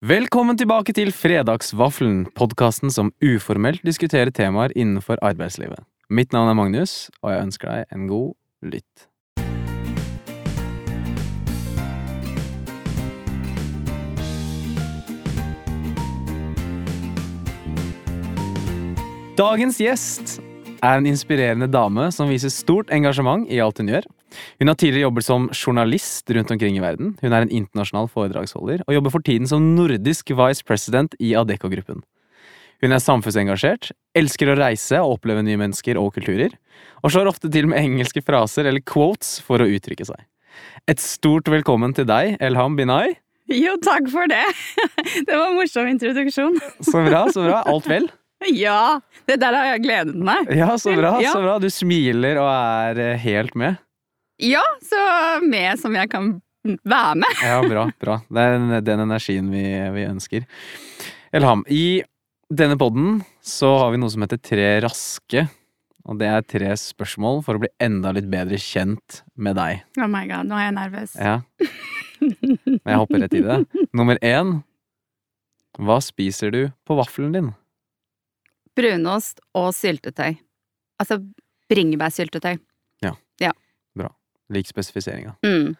Velkommen tilbake til Fredagsvaffelen, podkasten som uformelt diskuterer temaer innenfor arbeidslivet. Mitt navn er Magnus, og jeg ønsker deg en god lytt. Dagens gjest er en inspirerende dame som viser stort engasjement i alt hun gjør. Hun har tidligere jobbet som journalist rundt omkring i verden. Hun er en internasjonal foredragsholder, og jobber for tiden som nordisk vice president i Adecco-gruppen. Hun er samfunnsengasjert, elsker å reise og oppleve nye mennesker og kulturer, og slår ofte til med engelske fraser eller quotes for å uttrykke seg. Et stort velkommen til deg, Elham Binay. Jo, takk for det! Det var en morsom introduksjon. Så bra, så bra. Alt vel? Ja! Det der har jeg gledet meg. Ja, så bra, så bra. Du smiler og er eh, helt med. Ja, så med som jeg kan være med. Ja, bra, bra. Det er den- den energien vi, vi ønsker. Elham, i denne podden så har vi noe som heter Tre raske. Og det er tre spørsmål for å bli enda litt bedre kjent med deg. Oh my god, nå er jeg nervøs. Ja. Men jeg hopper rett i det. Nummer én. Hva spiser du på vaffelen din? Brunost og syltetøy. Altså bringebærsyltetøy. Lik spesifiseringa. Mm.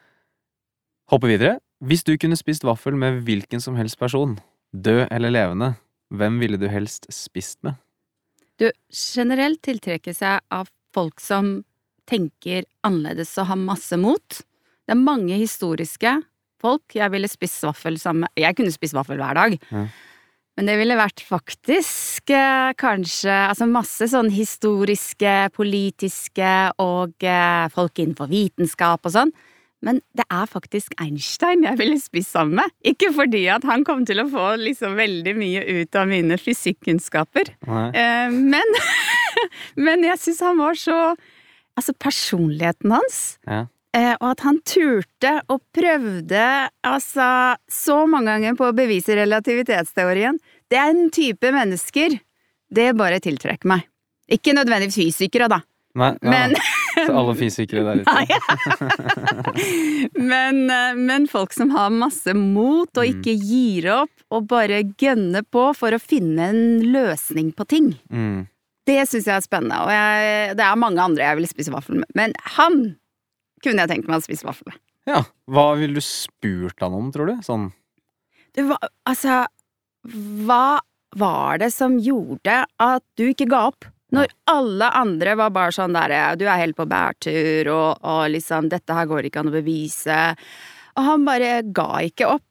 Hoppe videre. Hvis du kunne spist vaffel med hvilken som helst person, død eller levende, hvem ville du helst spist med? Du, generelt tiltrekkes jeg av folk som tenker annerledes og har masse mot. Det er mange historiske folk jeg ville spist vaffel sammen med. Jeg kunne spist vaffel hver dag. Ja. Men det ville vært faktisk eh, kanskje altså masse sånn historiske, politiske og eh, folk innenfor vitenskap og sånn. Men det er faktisk Einstein jeg ville spist sammen med. Ikke fordi at han kom til å få liksom veldig mye ut av mine fysikkunnskaper. Eh, men, men jeg syns han var så Altså, personligheten hans, Ja. Eh, og at han turte og prøvde altså så mange ganger på å bevise relativitetsteorien, er type mennesker det bare tiltrekker meg. Ikke nødvendigvis fysikere, da, Nei, ja. men, Så alle fysikere der ute. men, eh, men folk som har masse mot og ikke gir opp og bare gønner på for å finne en løsning på ting. Mm. Det syns jeg er spennende, og jeg, det er mange andre jeg vil spise vaffel med. Men han kunne jeg tenkt meg å spise vaffel med. Ja. Hva ville du spurt han om, tror du? Sånn Det var, altså, hva var det som gjorde at du ikke ga opp? Når alle andre var bare sånn der Du er helt på bærtur, og, og liksom Dette her går ikke an å bevise. Og han bare ga ikke opp.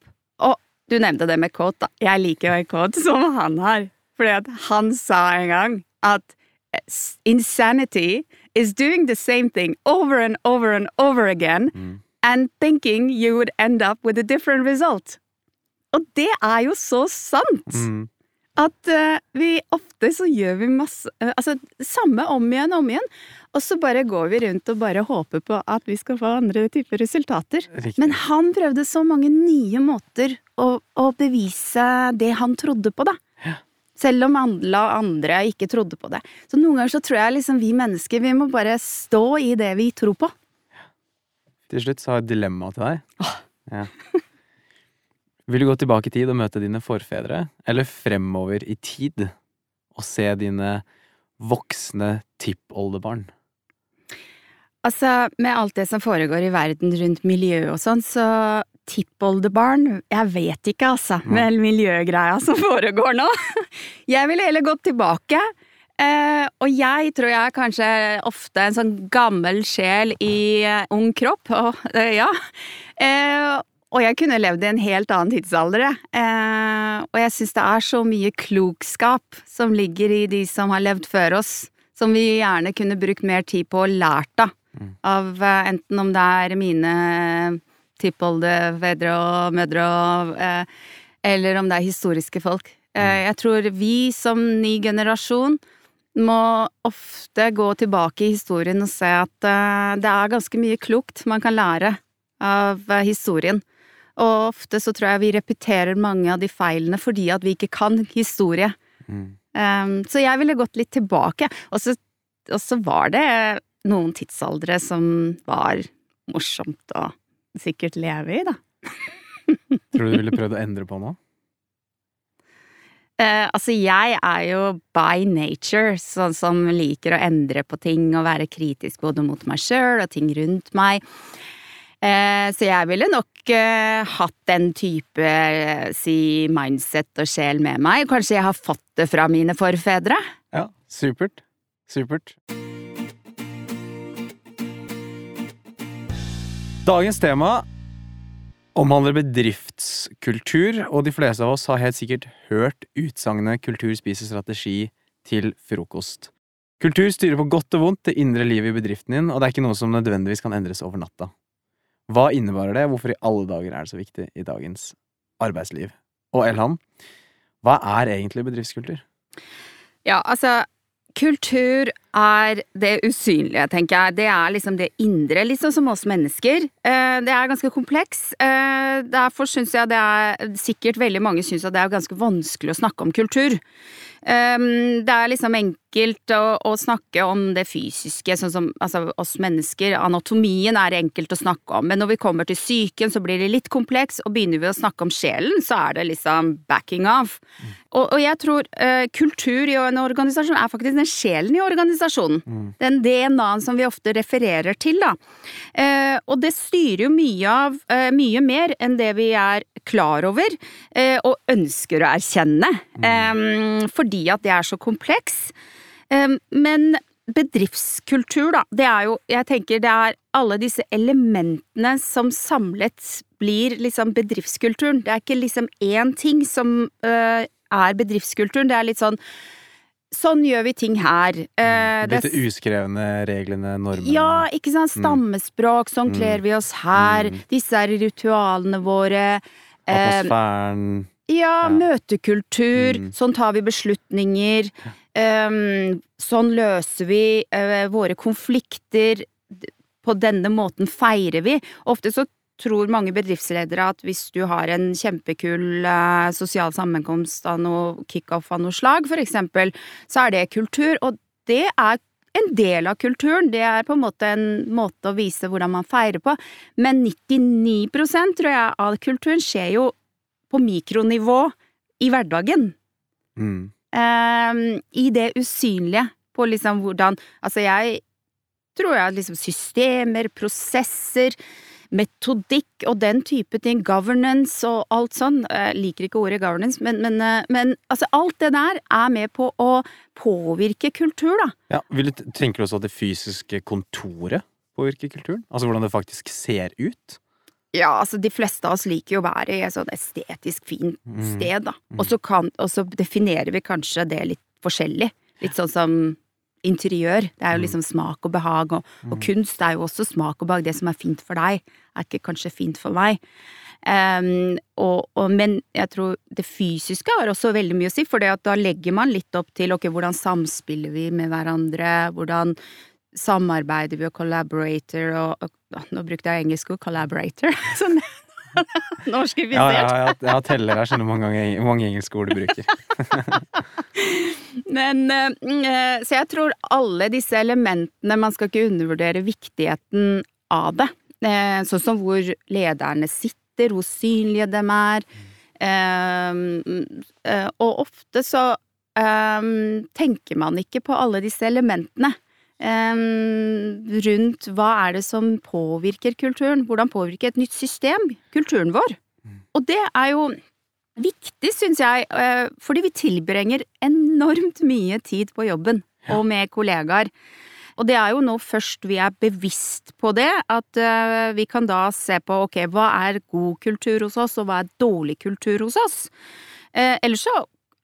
Og du nevnte det med quote, da. Jeg liker jo en quote som han har. Fordi at han sa en gang at insanity is doing the same thing over and over and over again Mm. and thinking you would end up with a different result. Og det er jo så sant! mm. At uh, vi ofte så gjør vi masse uh, Altså samme om igjen og om igjen, og så bare går vi rundt og bare håper på at vi skal få andre typer resultater. Riktig. Men han prøvde så mange nye måter å, å bevise det han trodde på, da. Selv om alle andre ikke trodde på det. Så noen ganger så tror jeg liksom vi mennesker, vi må bare stå i det vi tror på. Til slutt så har jeg et dilemma til deg. Ja. Vil du gå tilbake i tid og møte dine forfedre, eller fremover i tid og se dine voksne tippoldebarn? Altså, med alt det som foregår i verden rundt miljø og sånn, så tippoldebarn Jeg vet ikke, altså, med miljøgreia som foregår nå. Jeg ville heller gått tilbake. Eh, og jeg tror jeg er kanskje ofte en sånn gammel sjel i eh, ung kropp, og eh, ja. Og jeg kunne levd i en helt annen tidsalder, og jeg syns det er så mye klokskap som ligger i de som har levd før oss, som vi gjerne kunne brukt mer tid på og lært av. Av eh, enten om det er mine tippoldevedre og mødre og eh, Eller om det er historiske folk. Eh, jeg tror vi som ny generasjon må ofte gå tilbake i historien og se at eh, det er ganske mye klokt man kan lære av eh, historien. Og ofte så tror jeg vi repeterer mange av de feilene fordi at vi ikke kan historie. Mm. Um, så jeg ville gått litt tilbake. Og så, og så var det noen tidsaldre som var morsomt å sikkert leve i, da. Tror du du ville prøvd å endre på noe? Eh, altså, jeg er jo by nature sånn som liker å endre på ting og være kritisk både mot meg sjøl og ting rundt meg. Eh, så jeg ville nok eh, hatt den type eh, si mindset og sjel med meg. Kanskje jeg har fått det fra mine forfedre? Ja, supert. Supert. Dagens tema omhandler bedriftskultur, og de fleste av oss har helt sikkert hørt utsagnet 'kultur spiser strategi' til frokost. Kultur styrer på godt og vondt det indre livet i bedriften din, og det er ikke noe som nødvendigvis kan endres over natta. Hva innebærer det, hvorfor i alle dager er det så viktig i dagens arbeidsliv? Og Elham, hva er egentlig bedriftskultur? Ja, altså Kultur er det usynlige, tenker jeg. Det er liksom det indre, liksom som oss mennesker. Eh, det er ganske kompleks. Eh, derfor syns jeg det er Sikkert veldig mange syns at det er ganske vanskelig å snakke om kultur. Um, det er liksom enkelt å, å, snakke om det fysiske, sånn som altså, oss mennesker. Anatomien er enkelt å snakke om, men når vi kommer til psyken, så blir det litt kompleks, og begynner vi å snakke om sjelen, så er det liksom backing off. Mm. Og, og, jeg tror uh, kultur i en organisasjon er faktisk den sjelen i organisasjonen. Mm. Den DNA-en som vi ofte refererer til, da. Uh, og det styrer jo mye av uh, mye mer enn det vi er klar over, og ønsker å erkjenne. Mm. Um, for fordi at det er så kompleks. Men bedriftskultur, da, det er jo Jeg tenker det er alle disse elementene som samlet blir liksom bedriftskulturen. Det er ikke liksom én ting som uh, er bedriftskulturen, det er litt sånn Sånn gjør vi ting her. Eh, Disse uskrevne reglene, normene. Ja, ikke sant. Mm. Stammespråk, sånn kler mm. vi oss her. Mm. Disse er ritualene våre. Atmosfæren. Ja, ja. møtekultur. Mm. Sånn tar vi beslutninger. Um, sånn løser vi uh, våre konflikter. På denne måten feirer vi. Ofte så tror mange bedriftsledere at hvis du har en kjempekul uh, sosial sammenkomst av noe kickoff av noe slag, for eksempel, så er det kultur. Og det er en del av kulturen. Det er på en måte en måte å vise hvordan man feirer på. Men 99% tror jeg av kulturen skjer jo på mikronivå i hverdagen. Mm. Um, I det usynlige. På liksom hvordan Altså, jeg tror jeg liksom systemer, prosesser, metodikk og den type ting, governance og alt sånn, jeg liker ikke ordet governance, men, men, eh, men altså alt det der er med på å påvirke kultur, da. Ja, vil du, Tenker du også at det fysiske kontoret påvirker kulturen? Altså hvordan det faktisk ser ut? Ja, altså de fleste av oss liker jo å være i et sånn estetisk fint mm. sted, da. Mm. Og så, kan, og så definerer vi kanskje det litt forskjellig. Litt sånn som interiør. Det er jo mm. liksom smak og behag, og, og kunst er jo også smak og behag. Det som er fint for deg, er ikke kanskje fint for meg. Um, og, og, men jeg tror det fysiske har også veldig mye å si, for da legger man litt opp til ok, hvordan samspiller vi med hverandre, hvordan samarbeider vi og collaborator og, og Nå brukte jeg engelsk ord, collaborator. Sånn norskifisert. Ja, ja, jeg, jeg har teller, her, skjønner hvor mange, mange engelske ord du bruker. Men uh, Så jeg tror alle disse elementene Man skal ikke undervurdere viktigheten av det. Uh, sånn som hvor lederne sitter, hvor synlige de er. Uh, og ofte så tenker man ikke på alle disse elementene rundt hva er det som påvirker kulturen, hvordan påvirker et nytt system kulturen vår. Mm. Og det er jo viktig, syns jeg, eh, fordi vi tilbringer enormt mye tid på jobben og med kollegaer. Og det er jo nå først vi er bevisst på det, at uh, vi kan da se på ok, hva er god kultur hos oss, og hva er dårlig kultur hos oss. Uh, ellers så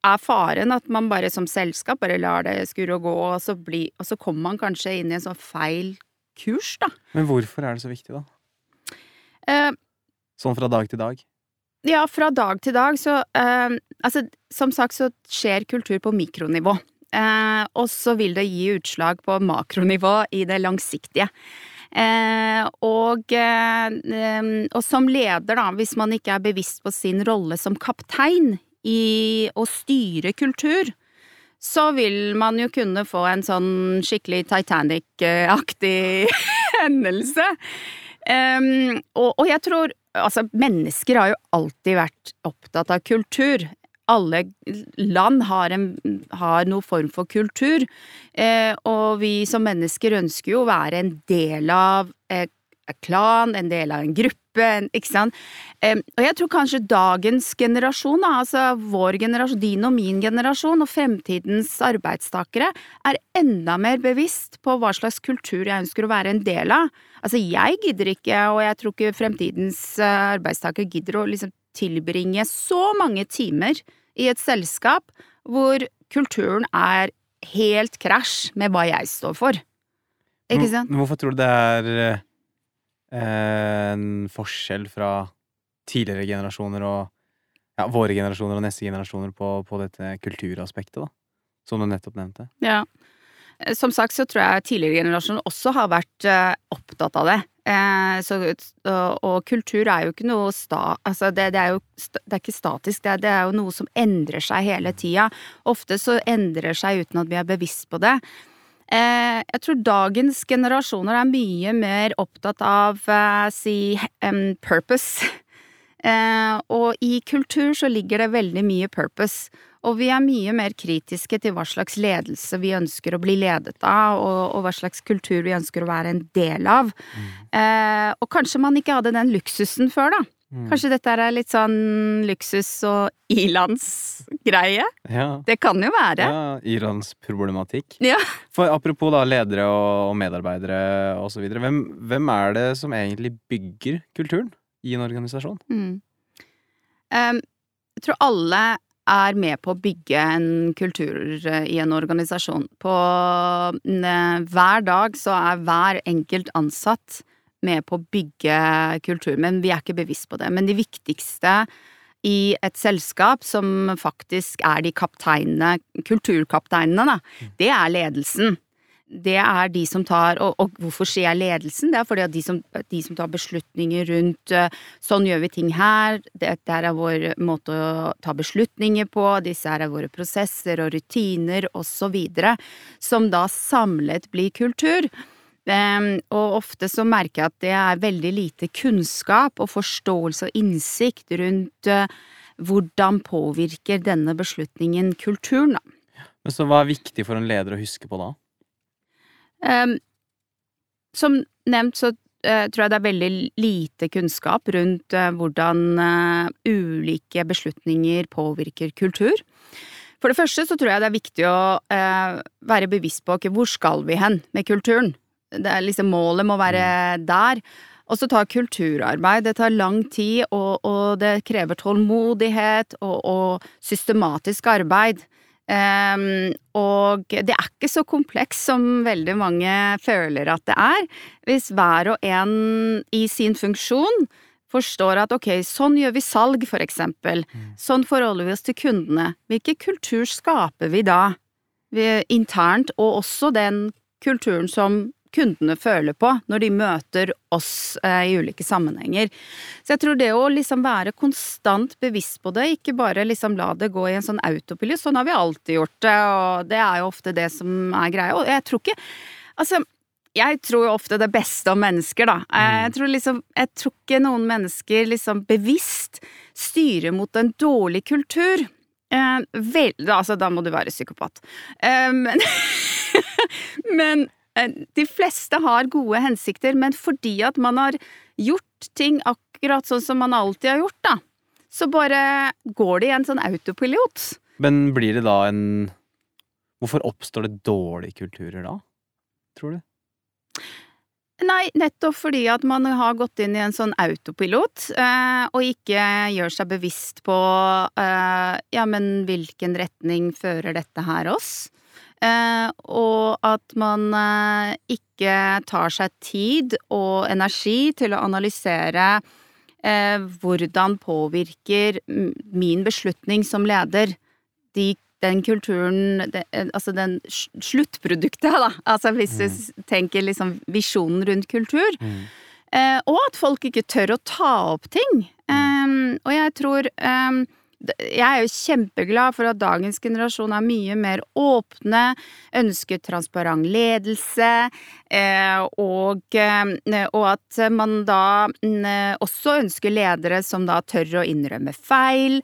er faren at man bare som selskap bare lar det skure og gå, og så, bli, og så kommer man kanskje inn i en sånn feil kurs, da. Men hvorfor er det så viktig, da? Uh, sånn fra dag til dag? Ja, fra dag til dag så uh, Altså, som sagt så skjer kultur på mikronivå. Uh, og så vil det gi utslag på makronivå i det langsiktige. Eh, og, eh, og, som leder, da, hvis man ikke er bevisst på sin rolle som kaptein i å styre kultur, så vil man jo kunne få en sånn skikkelig Titanic-aktig hendelse. Um, og, og, jeg tror Altså, mennesker har jo alltid vært opptatt av kultur. alle land har, en, har noen form for kultur, eh, og vi som mennesker ønsker jo å være en del av en klan, en del av en gruppe, ikke sant. Og jeg tror kanskje dagens generasjon, altså vår generasjon, din og min generasjon, og fremtidens arbeidstakere, er enda mer bevisst på hva slags kultur jeg ønsker å være en del av. Altså, jeg gidder ikke, og jeg tror ikke fremtidens eh, arbeidstakere gidder å liksom tilbringe så mange timer i et selskap hvor kulturen er helt krasj med hva jeg står for. Ikke sant? Hvorfor tror du det er eh, en forskjell fra tidligere generasjoner og ja, våre generasjoner og neste generasjoner på, på dette kulturaspektet, da? Som du nettopp nevnte. Ja. Som sagt så tror jeg tidligere generasjoner også har vært uh, opptatt av det. Eh, så, og, og, kultur er jo ikke noe sta... Altså det, det, er jo det er ikke statisk, det det er, jo noe som endrer seg hele tida. Ofte så endrer seg uten at vi er bevisst på det. Eh, jeg tror dagens generasjoner er mye mer opptatt av uh, si purpose. Eh, og i kultur så ligger det veldig mye purpose. Og vi er mye mer kritiske til hva slags ledelse vi ønsker å bli ledet av, og, og hva slags kultur vi ønsker å være en del av. Mm. Eh, og kanskje man ikke hadde den luksusen før, da. Mm. Kanskje dette er litt sånn luksus og ilandsgreie? Ja. Det kan jo være. Ja, ilandsproblematikk. Ja. For apropos da ledere og medarbeidere og så videre, hvem, hvem er det som egentlig bygger kulturen i en organisasjon? Mm. Um, jeg tror alle er med på å bygge en kultur eh, i en organisasjon. På hver dag så er hver enkelt ansatt med på å bygge kultur, men vi er ikke bevisst på det. Men de viktigste i et selskap som faktisk er de kapteinene, kulturkapteinene, da, mm. det er ledelsen det er de som tar Og, og hvorfor sier jeg ledelsen? Det er fordi at de som, de som tar beslutninger rundt uh, Sånn gjør vi ting her, dette er vår måte å ta beslutninger på, disse er våre prosesser og rutiner osv., som da samlet blir kultur. Um, og ofte så merker jeg at det er veldig lite kunnskap og forståelse og innsikt rundt uh, hvordan påvirker denne beslutningen kulturen, da. Men så hva er viktig for en leder å huske på da? Um, som nevnt så uh, tror jeg det er veldig lite kunnskap rundt uh, hvordan uh, ulike beslutninger påvirker kultur. For det første så tror jeg det er viktig å være bevisst på okay, hvor skal vi hen med kulturen. Det er liksom Målet må være mm. der. Og så tar kulturarbeid Det tar lang tid, og, og det krever tålmodighet og, og systematisk arbeid. Um, og det er ikke så kompleks som veldig mange føler at det er, hvis hver og en i sin funksjon forstår at ok, sånn gjør vi salg, for eksempel, mm. sånn forholder vi oss til kundene, hvilken kultur skaper vi da, vi, internt, og også den kulturen som kundene føler på når de møter oss eh, i ulike sammenhenger. Så jeg tror det å liksom være konstant bevisst på det, ikke bare liksom la det gå i en sånn autopilot, sånn har vi alltid gjort det, og det er jo ofte det som er greia. Og jeg tror ikke Altså, jeg tror jo ofte det beste om mennesker, da. Eh, jeg mm. tror liksom Jeg tror ikke noen mennesker liksom bevisst styrer mot en dårlig kultur. Eh, vel, altså, da må du være psykopat. Eh, men, men de fleste har gode hensikter, men fordi at man har gjort ting akkurat sånn som man alltid har gjort, da, så bare går det i en sånn autopilot. Men blir det da en Hvorfor oppstår det dårlige kulturer da, tror du? Nei, nettopp fordi at man har gått inn i en sånn autopilot, eh, og ikke gjør seg bevisst på eh, ja, men hvilken retning fører dette her oss? Eh, og at man eh, ikke tar seg tid og energi til å analysere eh, hvordan påvirker min beslutning som leder de, den kulturen Altså den sluttproduktet, da. Altså hvis du mm. tenker liksom visjonen rundt kultur. Mm. og at folk ikke tør å ta opp ting. Mm. og jeg tror jeg er jo kjempeglad for at dagens generasjon er mye mer åpne, ønsker transparent ledelse, eh, og, eh, og at man da også ønsker ledere som da tør å innrømme feil,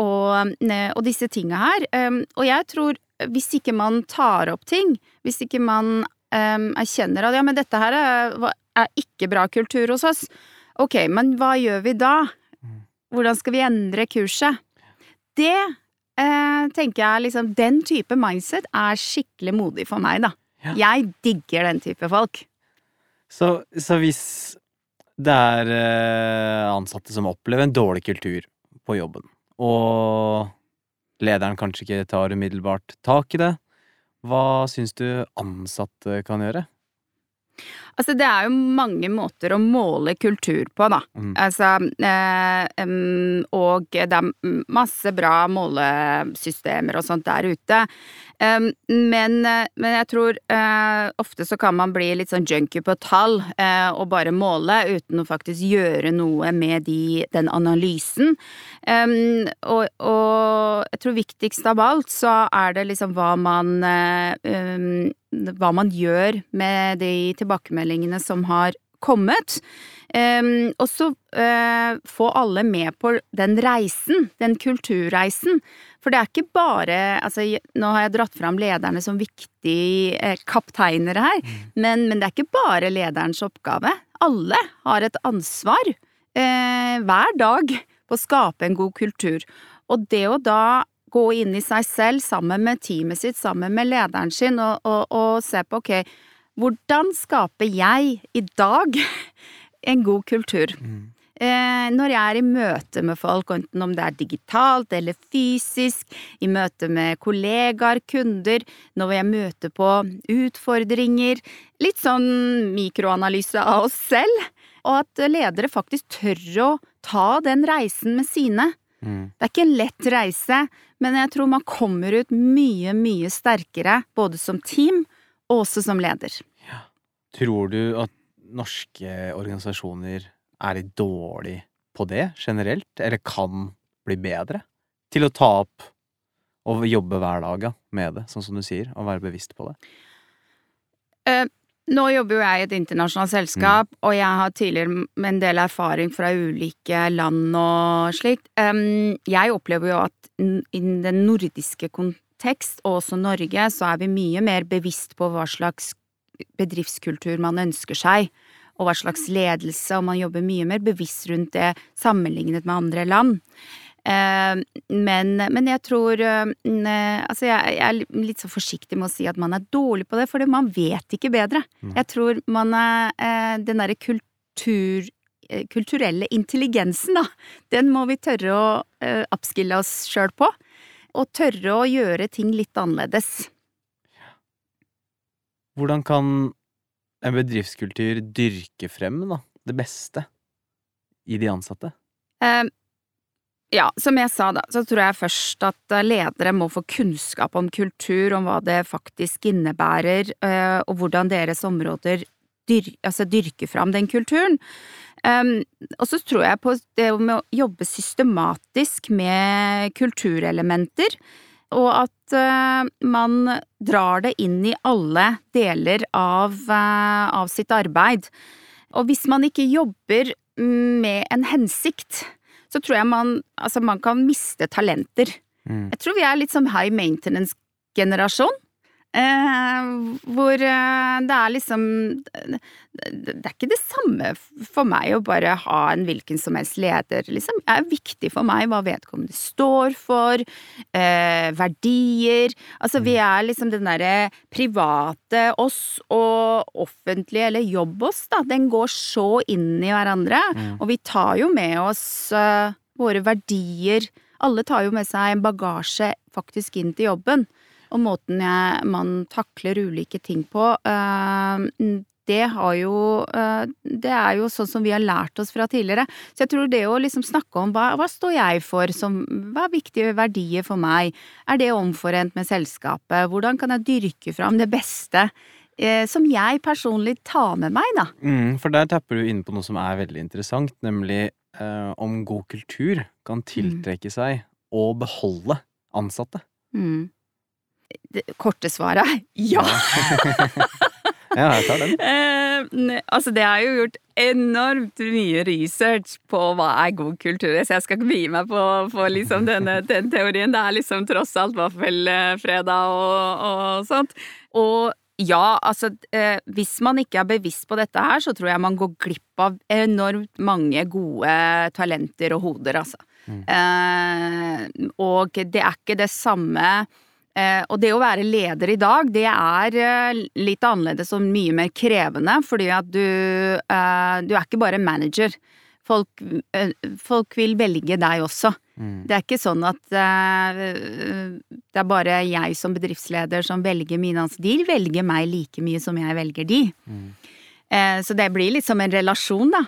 og, og disse tinga her. Og jeg tror hvis ikke man tar opp ting, hvis ikke man erkjenner at ja, men dette her er, er ikke bra kultur hos oss, ok, men hva gjør vi da? Hvordan skal vi endre kurset? Det eh, tenker jeg liksom Den type mindset er skikkelig modig for meg, da. Ja. Jeg digger den type folk. Så, så hvis det er eh, ansatte som opplever en dårlig kultur på jobben, og lederen kanskje ikke tar umiddelbart tak i det, hva syns du ansatte kan gjøre? Altså, det er jo mange måter å måle kultur på, da. Mm. Altså, eh, um, og det er masse bra målesystemer og sånt der ute. Um, men, men, jeg tror uh, ofte så kan man bli litt sånn junkie på tall uh, og bare måle uten å faktisk gjøre noe med de, den analysen. Um, og, og, jeg tror viktigst av alt så er det liksom hva man uh, hva man gjør med de tilbakemeldingene som har kommet. Um, og så uh, få alle med på den reisen, den kulturreisen. For det er ikke bare altså, Nå har jeg dratt fram lederne som viktige eh, kapteinere her, mm. men, men, det er ikke bare lederens oppgave. Alle har et ansvar eh, hver dag på å skape en god kultur. Og det å da gå inn i seg selv sammen med teamet sitt, sammen med lederen sin, og, og, og se på ok, hvordan skaper jeg i dag en god kultur? Mm. Eh, når jeg er i møte med folk, enten om det er digitalt eller fysisk, i møte med kollegaer, kunder, når jeg møter på utfordringer, litt sånn mikroanalyse av oss selv, og at ledere faktisk tør å ta den reisen med sine. Mm. Det er ikke en lett reise, men jeg tror man kommer ut mye, mye sterkere, både som team og også som leder. Tror du at norske organisasjoner er litt dårlig på det generelt, eller kan bli bedre til å ta opp og jobbe hver dag med det, sånn som du sier, og være bevisst på det? Uh, nå jobber jo jeg i et internasjonalt selskap, mm. og jeg har tidligere med en del erfaring fra ulike land og slikt. Um, jeg opplever jo at i den nordiske kontekst, og også Norge, så er vi mye mer bevisst på hva slags bedriftskultur man ønsker seg, og hva slags ledelse, og man jobber mye mer bevisst rundt det sammenlignet med andre land. Eh, men, men, jeg tror eh, Altså, jeg, er litt så forsiktig med å si at man er dårlig på det, for man vet ikke bedre. Mm. Jeg tror man er eh, Den derre kultur kulturelle intelligensen, da, den må vi tørre å uh, oss sjøl på. Og tørre å gjøre ting litt annerledes. Hvordan kan en bedriftskultur dyrke frem da, det beste i de ansatte? Uh, ja, som jeg sa da, så tror jeg først at eh, ledere må få kunnskap om kultur, om hva det faktisk innebærer, eh, og hvordan deres områder dyr, altså dyrker fram den kulturen. Um, og så tror jeg på det med å jobbe systematisk med kulturelementer, og at uh, man drar det inn i alle deler av, uh, av sitt arbeid. Og hvis man ikke jobber med en hensikt, så tror jeg man, altså man kan miste talenter. Mm. Jeg tror vi er litt som high maintenance-generasjon. Eh, hvor eh, det er liksom Det er ikke det samme for meg å bare ha en hvilken som helst leder, liksom. Det er viktig for meg hva vedkommende står for, eh, verdier Altså, vi mm. er liksom den derre private oss og offentlige, eller jobb oss, da, den går så inn i hverandre. Mm. Og vi tar jo med oss uh, våre verdier. Alle tar jo med seg en bagasje faktisk inn til jobben og måten jeg, man takler ulike ting på, eh, det har jo eh, Det er jo sånn som vi har lært oss fra tidligere. Så jeg tror det å liksom snakke om hva, hva står jeg for, som, hva er viktige verdier for meg, er det omforent med selskapet, hvordan kan jeg dyrke fram det beste? Eh, som jeg personlig tar med meg, da. Mm, for der tapper du inn på noe som er veldig interessant, nemlig eh, om god kultur kan tiltrekke seg og beholde ansatte? Mm. Det korte svaret er ja! ja, jeg tar den. Eh, altså, det er jo gjort enormt mye research på hva er god kultur, så jeg skal ikke begi meg på, på liksom denne, den teorien. Det er liksom tross alt vaffelfredag og, og sånt. Og ja, altså eh, hvis man ikke er bevisst på dette her, så tror jeg man går glipp av enormt mange gode talenter og hoder, altså. Mm. Eh, og det er ikke det samme eh, Og det å være leder i dag, det er eh, litt annerledes og mye mer krevende, fordi at du eh, Du er ikke bare manager. Folk, eh, folk vil velge deg også. Mm. Det er ikke sånn at det er bare jeg som bedriftsleder som velger mine ansatte. De velger meg like mye som jeg velger de. Mm. Så det blir litt som en relasjon, da.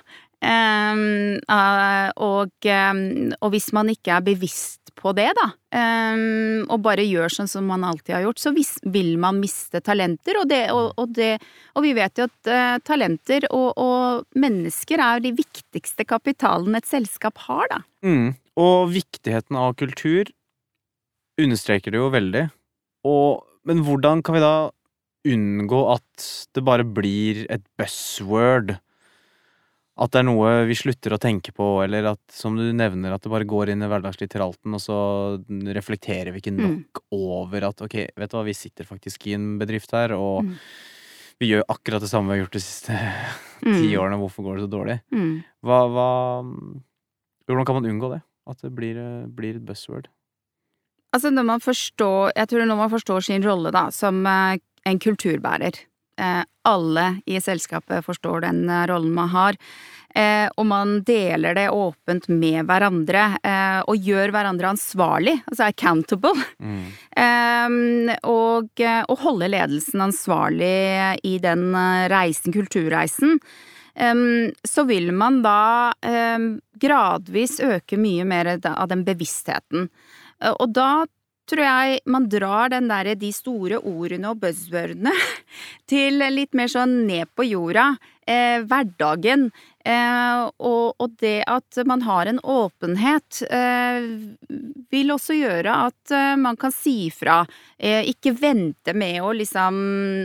Um, og, um, og, hvis man ikke er bevisst på det, da, um, og bare gjør sånn som man alltid har gjort, så vis, vil man miste talenter. Og, det, og, og, det, og vi vet jo at uh, talenter og, mennesker er de viktigste kapitalen et selskap har, da. Mm. Og viktigheten av kultur understreker det jo veldig. men hvordan kan vi da unngå at det bare blir et buzzword? At det er noe vi slutter å tenke på, eller at, som du nevner, at det bare går inn i hverdagslitteralten, og så reflekterer vi ikke nok mm. over at ok, vet du hva, vi sitter faktisk i en bedrift her, og mm. vi gjør akkurat det samme vi har gjort de siste mm. ti årene, hvorfor går det så dårlig? Mm. Hva, hva Hvordan kan man unngå det? At det blir, blir et buzzword? Altså, når man forstår Jeg tror når man forstår sin rolle, da, som eh, en kulturbærer alle i selskapet forstår den eh, rollen man har. Eh, og man deler det åpent med hverandre, og gjør hverandre ansvarlig, altså accountable. Mm. og, og holde ledelsen ansvarlig i den reisen, kulturreisen. så vil man da gradvis øke mye mer av den bevisstheten. Og da tror jeg man drar derre de store ordene og buzzwordene til litt mer sånn ned på jorda. Eh, hverdagen. Eh, og, og, det at man har en åpenhet, eh, vil også gjøre at eh, man kan si fra. Eh, ikke vente med å liksom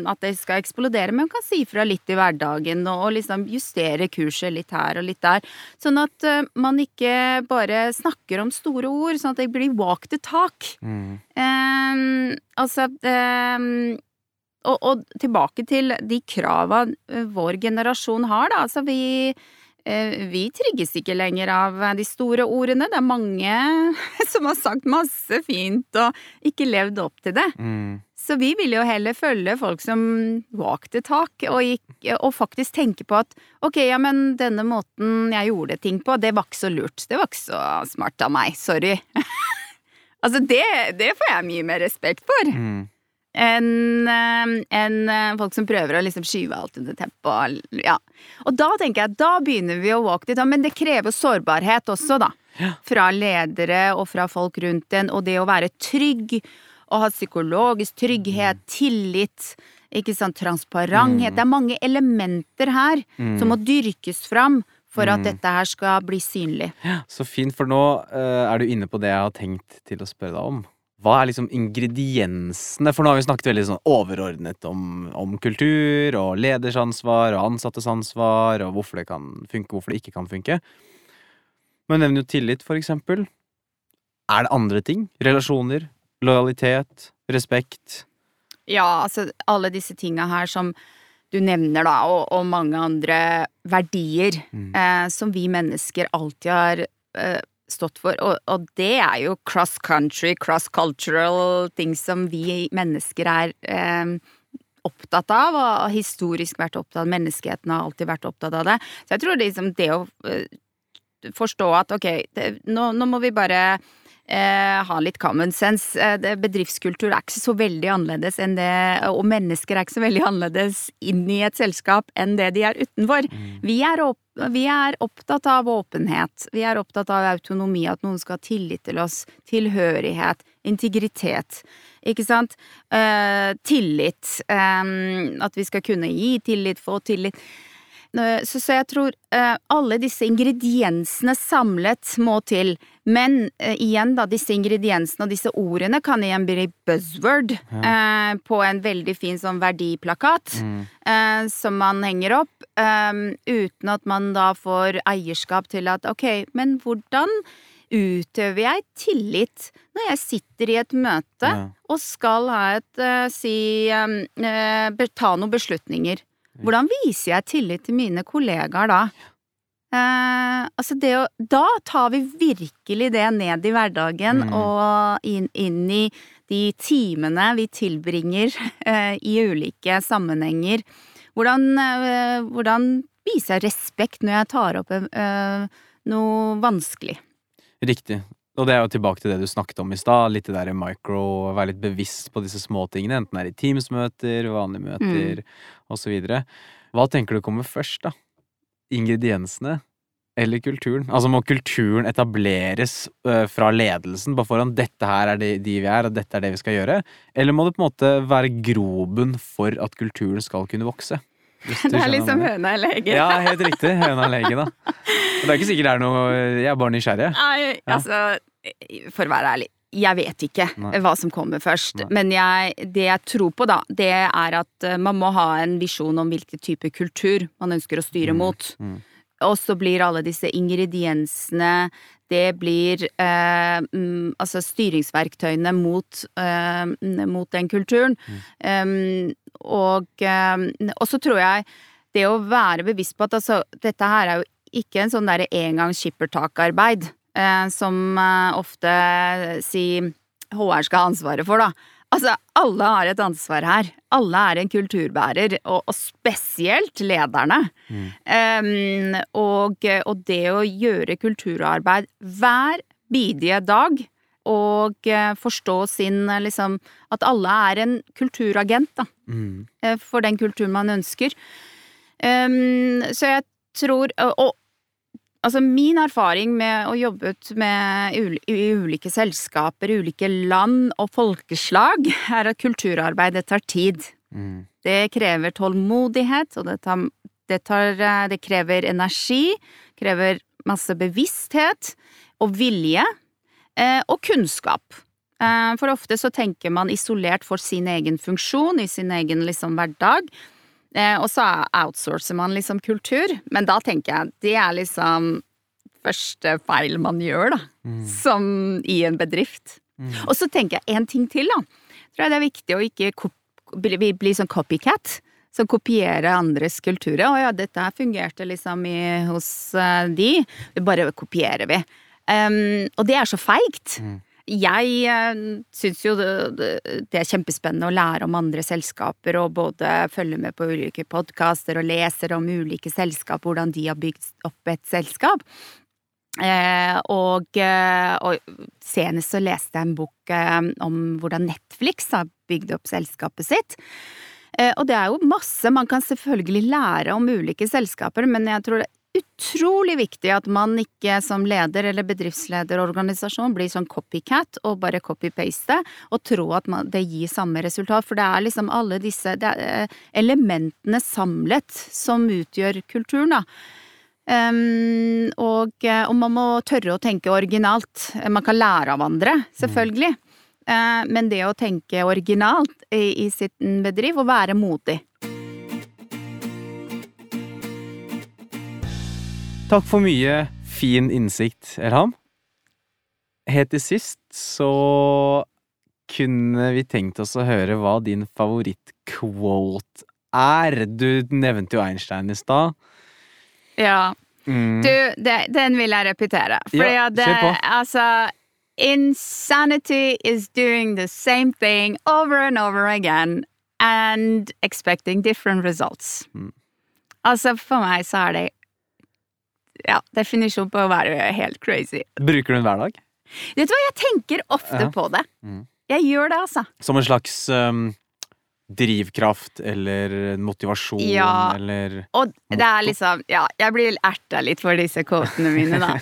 at det skal eksplodere, men kan si fra litt i hverdagen og, og liksom justere kurset litt her og litt der. Sånn at eh, man ikke bare snakker om store ord, sånn at det blir walk the talk. Mm. altså og, og, tilbake til de krava eh, vår generasjon har, da. Altså vi eh, vi trigges ikke lenger av de store ordene. Det er mange som har sagt masse fint og ikke levd opp til det. Mm. Så vi vil jo heller følge folk som walk the talk, og, gikk, og, faktisk tenke på at ok, ja, men denne måten jeg gjorde ting på, det var ikke så lurt. Det var ikke så smart av meg. Sorry. altså, det, det, får jeg mye mer respekt for. Mm enn en eh, eh, folk som prøver å liksom skyve alt under teppet. Ja. Og da tenker jeg, at da begynner vi å walk it on, men det krever sårbarhet også, da. Ja. Fra ledere og fra folk rundt en, og det å være trygg, og ha psykologisk trygghet, mm. tillit, ikke sant, transparenthet. Mm. Det er mange elementer her mm. som må dyrkes fram for at mm. dette her skal bli synlig. Ja, så fint, for nå uh, er du inne på det jeg har tenkt til å spørre deg om hva er liksom ingrediensene? For nå har vi snakket veldig sånn overordnet om, om, kultur og leders ansvar og ansattes ansvar og hvorfor det kan funke, hvorfor det ikke kan funke. Men nevner jo tillit, for eksempel. Er det andre ting? Relasjoner? Lojalitet? Respekt? Ja, altså alle disse tinga her som du nevner, da, og, og mange andre verdier mm. eh, som vi mennesker alltid har eh, stått for, og, og, det er jo cross country, cross cultural, ting som vi mennesker er eh, opptatt av, og historisk vært opptatt av. Menneskeheten har alltid vært opptatt av det. Så jeg tror liksom det å uh, forstå at ok, det, nå, nå, må vi bare eh, ha litt common sense. Eh, bedriftskultur er ikke så veldig annerledes enn det, og mennesker er ikke så veldig annerledes inn i et selskap enn det de er utenfor. Mm. Vi, er opp, vi, er opptatt av åpenhet, vi er opptatt av autonomi, at noen skal ha tillit til oss, tilhørighet, integritet. Ikke sant? Eh, tillit. Eh, at vi skal kunne gi tillit, få tillit. så, så jeg tror eh, alle disse ingrediensene samlet må til. Men uh, igjen, da, disse ingrediensene og disse ordene kan igjen bli buzzword eh, på en veldig fin sånn verdiplakat Mm. uh, som man henger opp, uten at man da får eierskap til at ok, men hvordan utøver jeg tillit når jeg sitter i et møte Ja. og skal ha et si ta noen beslutninger? Hvordan viser jeg tillit til mine kollegaer da? Eh, altså det å Da tar vi virkelig det ned i hverdagen Mm. og inn, inn i de timene vi tilbringer eh, i ulike sammenhenger. Hvordan, eh, hvordan viser jeg respekt når jeg tar opp noe vanskelig? Riktig. Og det er jo tilbake til det du snakket om i stad. Litt det der micro, være litt bevisst på disse småtingene. Enten det er i Teams-møter, vanlige møter osv. Hva tenker du kommer først, da? Ingrediensene eller kulturen? Altså må kulturen etableres øh, fra ledelsen på forhånd? Dette her er de, de vi er, og dette er det vi skal gjøre? Eller må det på en måte være grobunn for at kulturen skal kunne vokse? Det er liksom høna eller egget. Ja, helt riktig. Høna eller egget, da. Det er ikke sikkert det er noe Jeg er bare nysgjerrig. Nei, Ja. altså For å være ærlig, jeg vet ikke Nei. hva som kommer først. Nei. Men jeg, det jeg tror på, da, det er at eh, man må ha en visjon om hvilken type kultur man ønsker å styre Mm, mot. mm. Og så blir alle disse ingrediensene Det blir eh, mm, altså styringsverktøyene mot, eh, mot den kulturen. Um, og, eh, og så tror jeg det å være bevisst på at altså, dette her er jo ikke en sånn derre engangs skippertakarbeid som eh, ofte si HR skal ha ansvaret for, da. Altså, alle har et ansvar her. Alle er en kulturbærer, og, og spesielt lederne. Um, og, og det å gjøre kulturarbeid hver bidige dag, og eh, forstå sin eh, liksom At alle er en kulturagent, da Mm. eh, for den kulturen man ønsker. Um, så jeg tror og altså min erfaring med å jobbe med i ulike selskaper, ulike land og folkeslag, er at kulturarbeid, det tar tid. Mm. Det krever tålmodighet, og det, tar, det, tar, eh, det krever energi, krever masse bevissthet og vilje, eh, og kunnskap. Eh, For ofte så tenker man isolert for sin egen funksjon, i sin egen liksom hverdag, og så outsourcer man liksom kultur. Men da tenker jeg det er liksom første feil man gjør, da, som i en bedrift. Og så tenker jeg en ting til, da. Tror jeg det er viktig å ikke bli, bli, bli sånn copycat. Så kopierer andres kulturer. Å ja, dette fungerte liksom i, hos uh, de. Det bare kopierer vi. Um, og det er så feigt. Jeg uh, syns jo det, er kjempespennende å lære om andre selskaper, og både følge med på ulike podkaster og leser om ulike selskap, hvordan de har bygd opp et selskap. Eh, og, eh, og senest så leste jeg en bok eh, om hvordan Netflix har bygd opp selskapet sitt. Eh, og det er jo masse man kan selvfølgelig lære om ulike selskaper, men jeg tror det er utrolig viktig at man ikke som leder eller bedriftslederorganisasjon blir sånn copycat og bare copy-paste og tro at man, det gir samme resultat, for det er liksom alle disse eh, elementene samlet som utgjør kulturen, da. Um, og, eh, og man må tørre å tenke originalt. Man kan lære av andre, selvfølgelig. Eh, men det å tenke originalt i, i sin bedrift, og være modig. Takk for mye fin innsikt, Elham. Helt til sist så kunne vi tenkt oss å høre hva din favorittquote er. Du nevnte jo Einstein i stad. Ja. Mm. Du, det, den vil jeg repetere. For Ja, det, altså Insanity is doing the same thing over and over again and expecting different results. Mm. Altså, for meg så er det ja, definisjon på å være helt crazy. Bruker du den hver dag? Vet du hva, jeg tenker ofte Ja. på det. Mm. Jeg gjør det, altså. Som en slags um, drivkraft eller motivasjon Ja. eller Og det er liksom Ja, jeg blir erta litt for disse kvotene mine, da.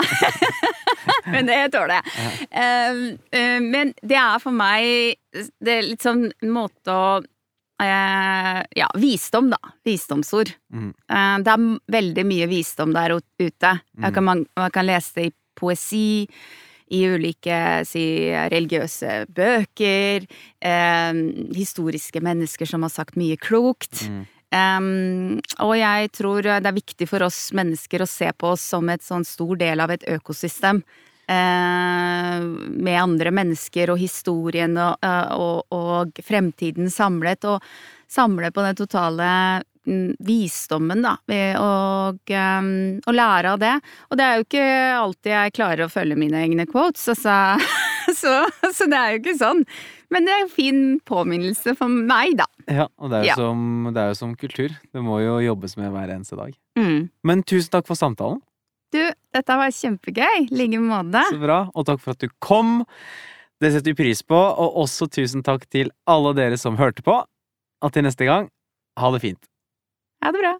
men det tåler jeg. Um, um, men det er for meg Det er litt sånn en måte å eh, ja, visdom, da. Visdomsord. Mm. Eh, det er veldig mye visdom der ute. Jeg kan, man, man kan lese det i poesi, i ulike si, religiøse bøker, eh, historiske mennesker som har sagt mye klokt. Mm. Um, og jeg tror det er viktig for oss mennesker å se på oss som et sånn stor del av et økosystem. Eh, med andre mennesker og historien og, eh, og, og fremtiden samlet. Og samle på den totale mm, visdommen, da. Og, og lære av det. Og det er jo ikke alltid jeg klarer å følge mine egne quotes, altså. så, så det er jo ikke sånn. Men det er en fin påminnelse for meg, da. Ja, og det er, jo Ja. som, det er jo som kultur. Det må jo jobbes med hver eneste dag. Mm. Men tusen takk for samtalen. Du, dette var kjempegøy. I like måte. Så bra. Og takk for at du kom. Det setter vi pris på. Og også tusen takk til alle dere som hørte på. Og til neste gang, ha det fint. Ha det bra.